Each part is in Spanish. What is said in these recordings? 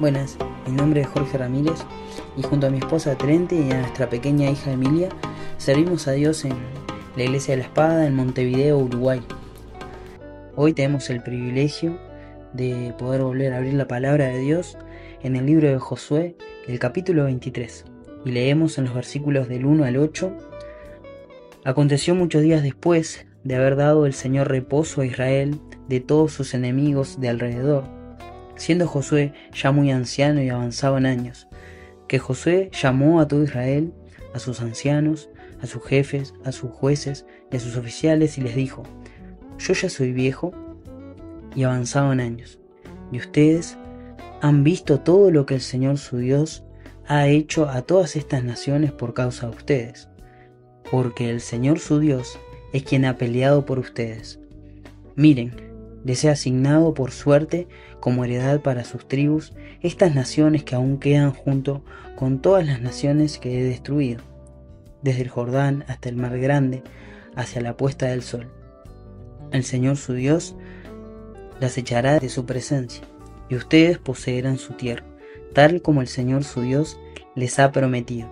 Buenas, mi nombre es Jorge Ramírez y junto a mi esposa Trente y a nuestra pequeña hija Emilia servimos a Dios en la Iglesia de la Espada en Montevideo, Uruguay. Hoy tenemos el privilegio de poder volver a abrir la palabra de Dios en el libro de Josué, el capítulo 23, y leemos en los versículos del 1 al 8. Aconteció muchos días después de haber dado el Señor reposo a Israel de todos sus enemigos de alrededor siendo Josué ya muy anciano y avanzado en años, que Josué llamó a todo Israel, a sus ancianos, a sus jefes, a sus jueces y a sus oficiales y les dijo, yo ya soy viejo y avanzado en años, y ustedes han visto todo lo que el Señor su Dios ha hecho a todas estas naciones por causa de ustedes, porque el Señor su Dios es quien ha peleado por ustedes. Miren, les he asignado por suerte como heredad para sus tribus estas naciones que aún quedan junto con todas las naciones que he destruido, desde el Jordán hasta el mar grande, hacia la puesta del sol. El Señor su Dios las echará de su presencia, y ustedes poseerán su tierra, tal como el Señor su Dios les ha prometido.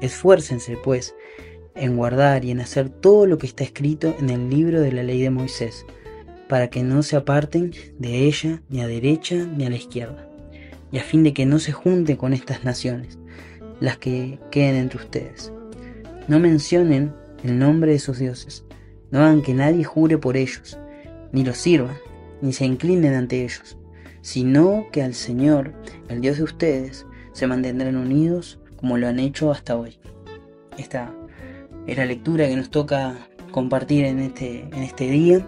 Esfuércense, pues, en guardar y en hacer todo lo que está escrito en el libro de la ley de Moisés, para que no se aparten de ella ni a derecha ni a la izquierda, y a fin de que no se junten con estas naciones, las que queden entre ustedes. No mencionen el nombre de sus dioses, no hagan que nadie jure por ellos, ni los sirvan, ni se inclinen ante ellos, sino que al Señor, el Dios de ustedes, se mantendrán unidos como lo han hecho hasta hoy. Esta es la lectura que nos toca compartir en este, en este día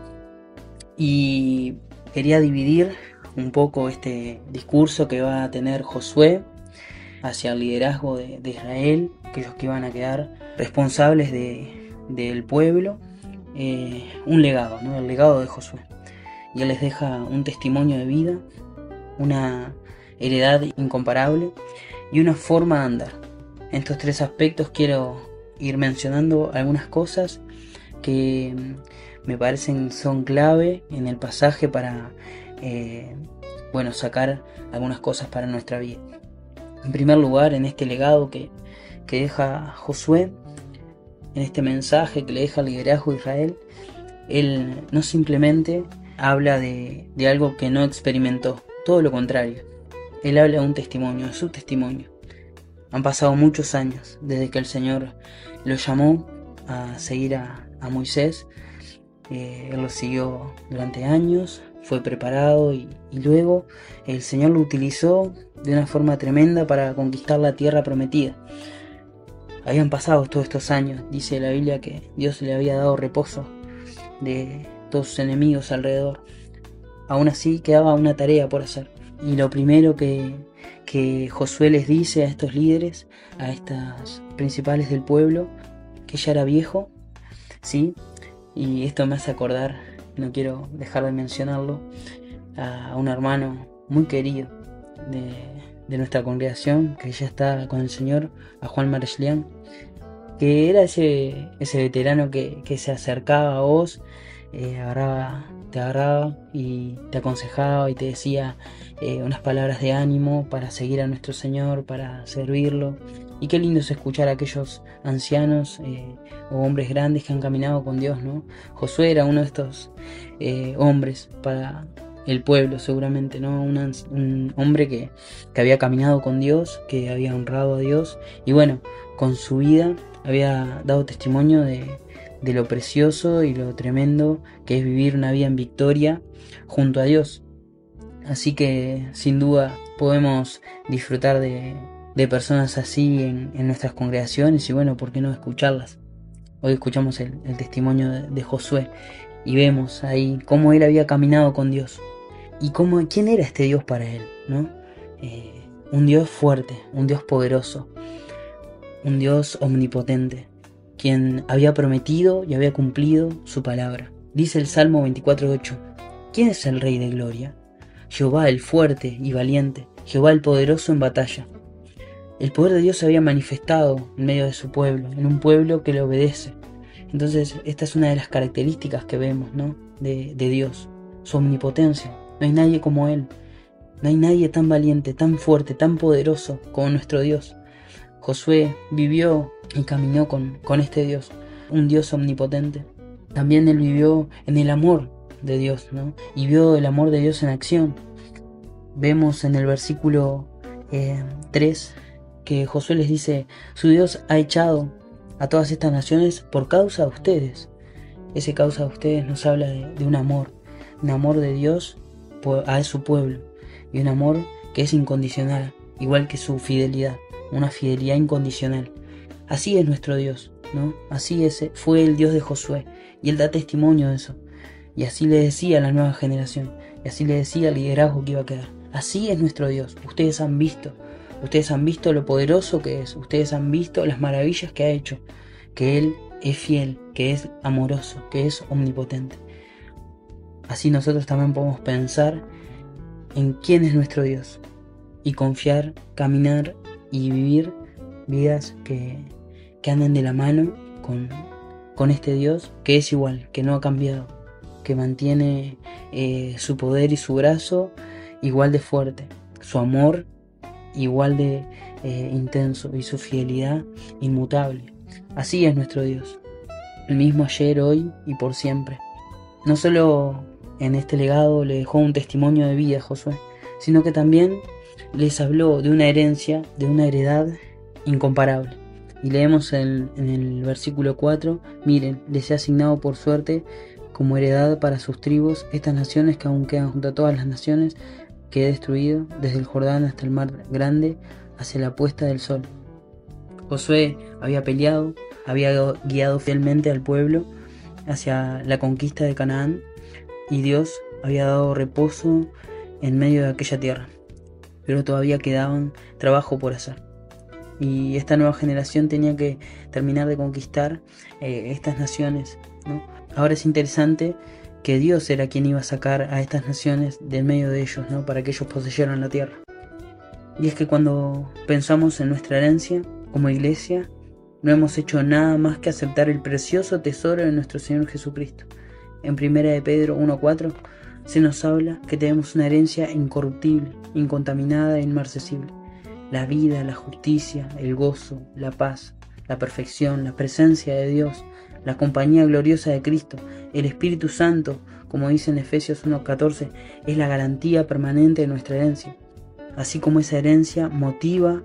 y quería dividir un poco este discurso que va a tener Josué hacia el liderazgo de, Israel, aquellos que iban a quedar responsables del pueblo, eh, un legado, ¿no? el legado de Josué. Y él les deja un testimonio de vida, una heredad incomparable y una forma de andar. En estos tres aspectos quiero ir mencionando algunas cosas que me parecen son clave en el pasaje para eh, bueno sacar algunas cosas para nuestra vida. En primer lugar, en este legado que, que deja Josué, en este mensaje que le deja el liderazgo a Israel, él no simplemente habla de, de algo que no experimentó, todo lo contrario. Él habla de un testimonio, de su testimonio. Han pasado muchos años desde que el Señor lo llamó a seguir a, a Moisés eh, él lo siguió durante años, fue preparado y, luego el Señor lo utilizó de una forma tremenda para conquistar la tierra prometida. Habían pasado todos estos años, dice la Biblia que Dios le había dado reposo de todos sus enemigos alrededor. Aún así quedaba una tarea por hacer. Y lo primero que, que Josué les dice a estos líderes, a estas principales del pueblo, que ya era viejo, ¿sí? Y esto me hace acordar, no quiero dejar de mencionarlo, a un hermano muy querido de, nuestra congregación, que ya está con el Señor, a Juan Marechlian, que era ese, ese veterano que, se acercaba a vos, eh, agarraba, te agarraba y te aconsejaba y te decía eh, unas palabras de ánimo para seguir a nuestro Señor, para servirlo. Y qué lindo es escuchar a aquellos ancianos eh, o hombres grandes que han caminado con Dios, ¿no? Josué era uno de estos eh, hombres para el pueblo, seguramente, ¿no? Un, hombre que, había caminado con Dios, que había honrado a Dios y bueno, con su vida había dado testimonio de, de lo precioso y lo tremendo que es vivir una vida en victoria junto a Dios. Así que sin duda podemos disfrutar de, de personas así en, nuestras congregaciones y bueno, ¿por qué no escucharlas? Hoy escuchamos el, testimonio de, Josué y vemos ahí cómo él había caminado con Dios y cómo, quién era este Dios para él, ¿no? Eh, un Dios fuerte, un Dios poderoso, un Dios omnipotente, quien había prometido y había cumplido su palabra. Dice el Salmo 24.8, ¿quién es el Rey de Gloria? Jehová el fuerte y valiente, Jehová el poderoso en batalla. El poder de Dios se había manifestado en medio de su pueblo, en un pueblo que le obedece. Entonces, esta es una de las características que vemos, ¿no? De, Dios, su omnipotencia. No hay nadie como Él. No hay nadie tan valiente, tan fuerte, tan poderoso como nuestro Dios. Josué vivió y caminó con, con este Dios, un Dios omnipotente. También él vivió en el amor de Dios, ¿no? Y vio el amor de Dios en acción. Vemos en el versículo 3 eh, que Josué les dice, su Dios ha echado a todas estas naciones por causa de ustedes. Ese causa de ustedes nos habla de, un amor, un amor de Dios a su pueblo y un amor que es incondicional, igual que su fidelidad, una fidelidad incondicional. Así es nuestro Dios, ¿no? Así es, fue el Dios de Josué y él da testimonio de eso. Y así le decía a la nueva generación, y así le decía al liderazgo que iba a quedar. Así es nuestro Dios. Ustedes han visto Ustedes han visto lo poderoso que es, ustedes han visto las maravillas que ha hecho, que Él es fiel, que es amoroso, que es omnipotente. Así nosotros también podemos pensar en quién es nuestro Dios y confiar, caminar y vivir vidas que, que de la mano con, con este Dios que es igual, que no ha cambiado, que mantiene eh, su poder y su brazo igual de fuerte, su amor igual de eh, intenso y su fidelidad inmutable. Así es nuestro Dios, el mismo ayer, hoy y por siempre. No solo en este legado le dejó un testimonio de vida a Josué, sino que también les habló de una herencia, de una heredad incomparable. Y leemos en, en el versículo 4, miren, les he asignado por suerte como heredad para sus tribus estas naciones que aún quedan junto a todas las naciones que he destruido desde el Jordán hasta el mar grande hacia la puesta del sol. Josué había peleado, había guiado fielmente al pueblo hacia la conquista de Canaán y Dios había dado reposo en medio de aquella tierra. Pero todavía quedaban trabajo por hacer. Y esta nueva generación tenía que terminar de conquistar eh, estas naciones. Ahora es interesante que Dios era quien iba a sacar a estas naciones del medio de ellos, ¿no? Para que ellos poseyeran la tierra. Y es que cuando pensamos en nuestra herencia como iglesia, no hemos hecho nada más que aceptar el precioso tesoro de nuestro Señor Jesucristo. En 1 de Pedro 1.4 se nos habla que tenemos una herencia incorruptible, incontaminada e inmarcesible. La vida, la justicia, el gozo, la paz, la perfección, la presencia de Dios, la compañía gloriosa de Cristo, el Espíritu Santo, como dice en Efesios 1.14, es la garantía permanente de nuestra herencia. Así como esa herencia motiva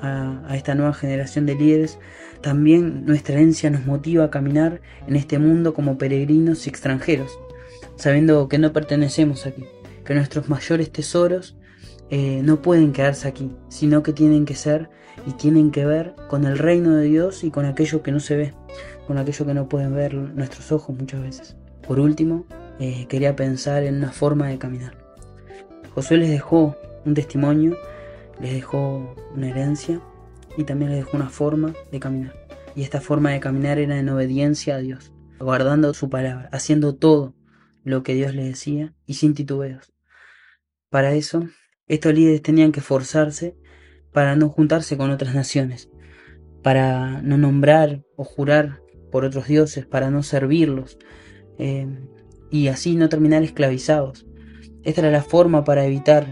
a, esta nueva generación de líderes, también nuestra herencia nos motiva a caminar en este mundo como peregrinos y extranjeros, sabiendo que no pertenecemos aquí, que nuestros mayores tesoros eh, no pueden quedarse aquí, sino que tienen que ser y tienen que ver con el reino de Dios y con aquello que no se ve, con aquello que no pueden ver nuestros ojos muchas veces. Por último, eh, quería pensar en una forma de caminar. Josué les dejó un testimonio, les dejó una herencia y también les dejó una forma de caminar. Y esta forma de caminar era en obediencia a Dios, guardando su palabra, haciendo todo lo que Dios les decía y sin titubeos. Para eso estos líderes tenían que forzarse para no juntarse con otras naciones, para no nombrar o jurar por otros dioses, para no servirlos eh, y así no terminar esclavizados. Esta era la forma para evitar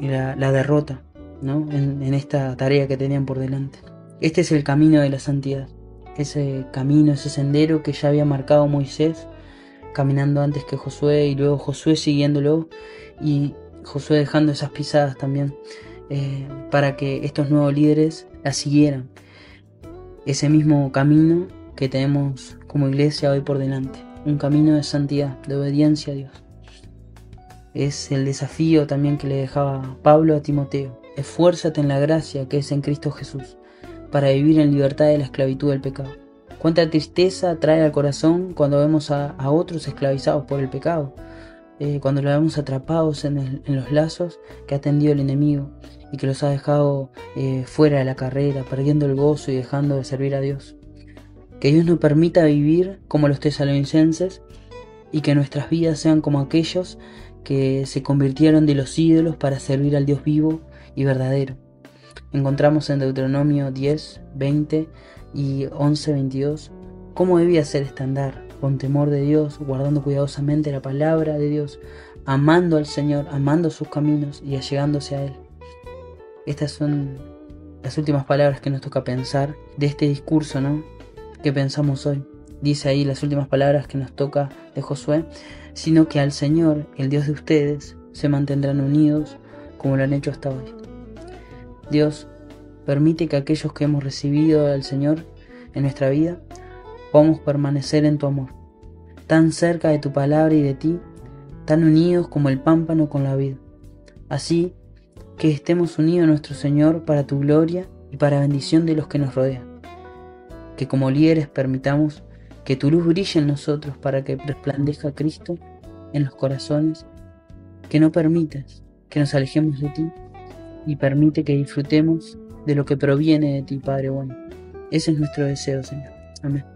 la, derrota ¿no? en, esta tarea que tenían por delante. Este es el camino de la santidad, ese camino, ese sendero que ya había marcado Moisés, caminando antes que Josué y luego Josué siguiéndolo y Josué dejando esas pisadas también eh, para que estos nuevos líderes la siguieran. Ese mismo camino que tenemos como iglesia hoy por delante. Un camino de santidad, de obediencia a Dios. Es el desafío también que le dejaba Pablo a Timoteo. Esfuérzate en la gracia que es en Cristo Jesús, para vivir en libertad de la esclavitud del pecado. Cuánta tristeza trae al corazón cuando vemos a, otros esclavizados por el pecado, eh, cuando los vemos atrapados en, los lazos que ha tendido el enemigo y que los ha dejado eh, fuera de la carrera, perdiendo el gozo y dejando de servir a Dios. Que Dios nos permita vivir como los tesalonicenses y que nuestras vidas sean como aquellos que se convirtieron de los ídolos para servir al Dios vivo y verdadero. Encontramos en Deuteronomio 10, 20 y 11, 22 cómo debía ser este andar, con temor de Dios, guardando cuidadosamente la palabra de Dios, amando al Señor, amando sus caminos y allegándose a Él. Estas son las últimas palabras que nos toca pensar de este discurso, ¿no? Que pensamos hoy. Dice ahí las últimas palabras que nos toca de Josué, sino que al Señor, el Dios de ustedes, se mantendrán unidos como lo han hecho hasta hoy. Dios, permite que aquellos que hemos recibido al Señor en nuestra vida podamos permanecer en tu amor, tan cerca de tu palabra y de ti, tan unidos como el pámpano con la vida. Así que estemos unidos a nuestro Señor para tu gloria y para bendición de los que nos rodean. Que como líderes permitamos que tu luz brille en nosotros para que resplandezca Cristo en los corazones, que no permitas que nos alejemos de ti y permite que disfrutemos de lo que proviene de ti, Padre bueno. Ese es nuestro deseo, Señor. Amén.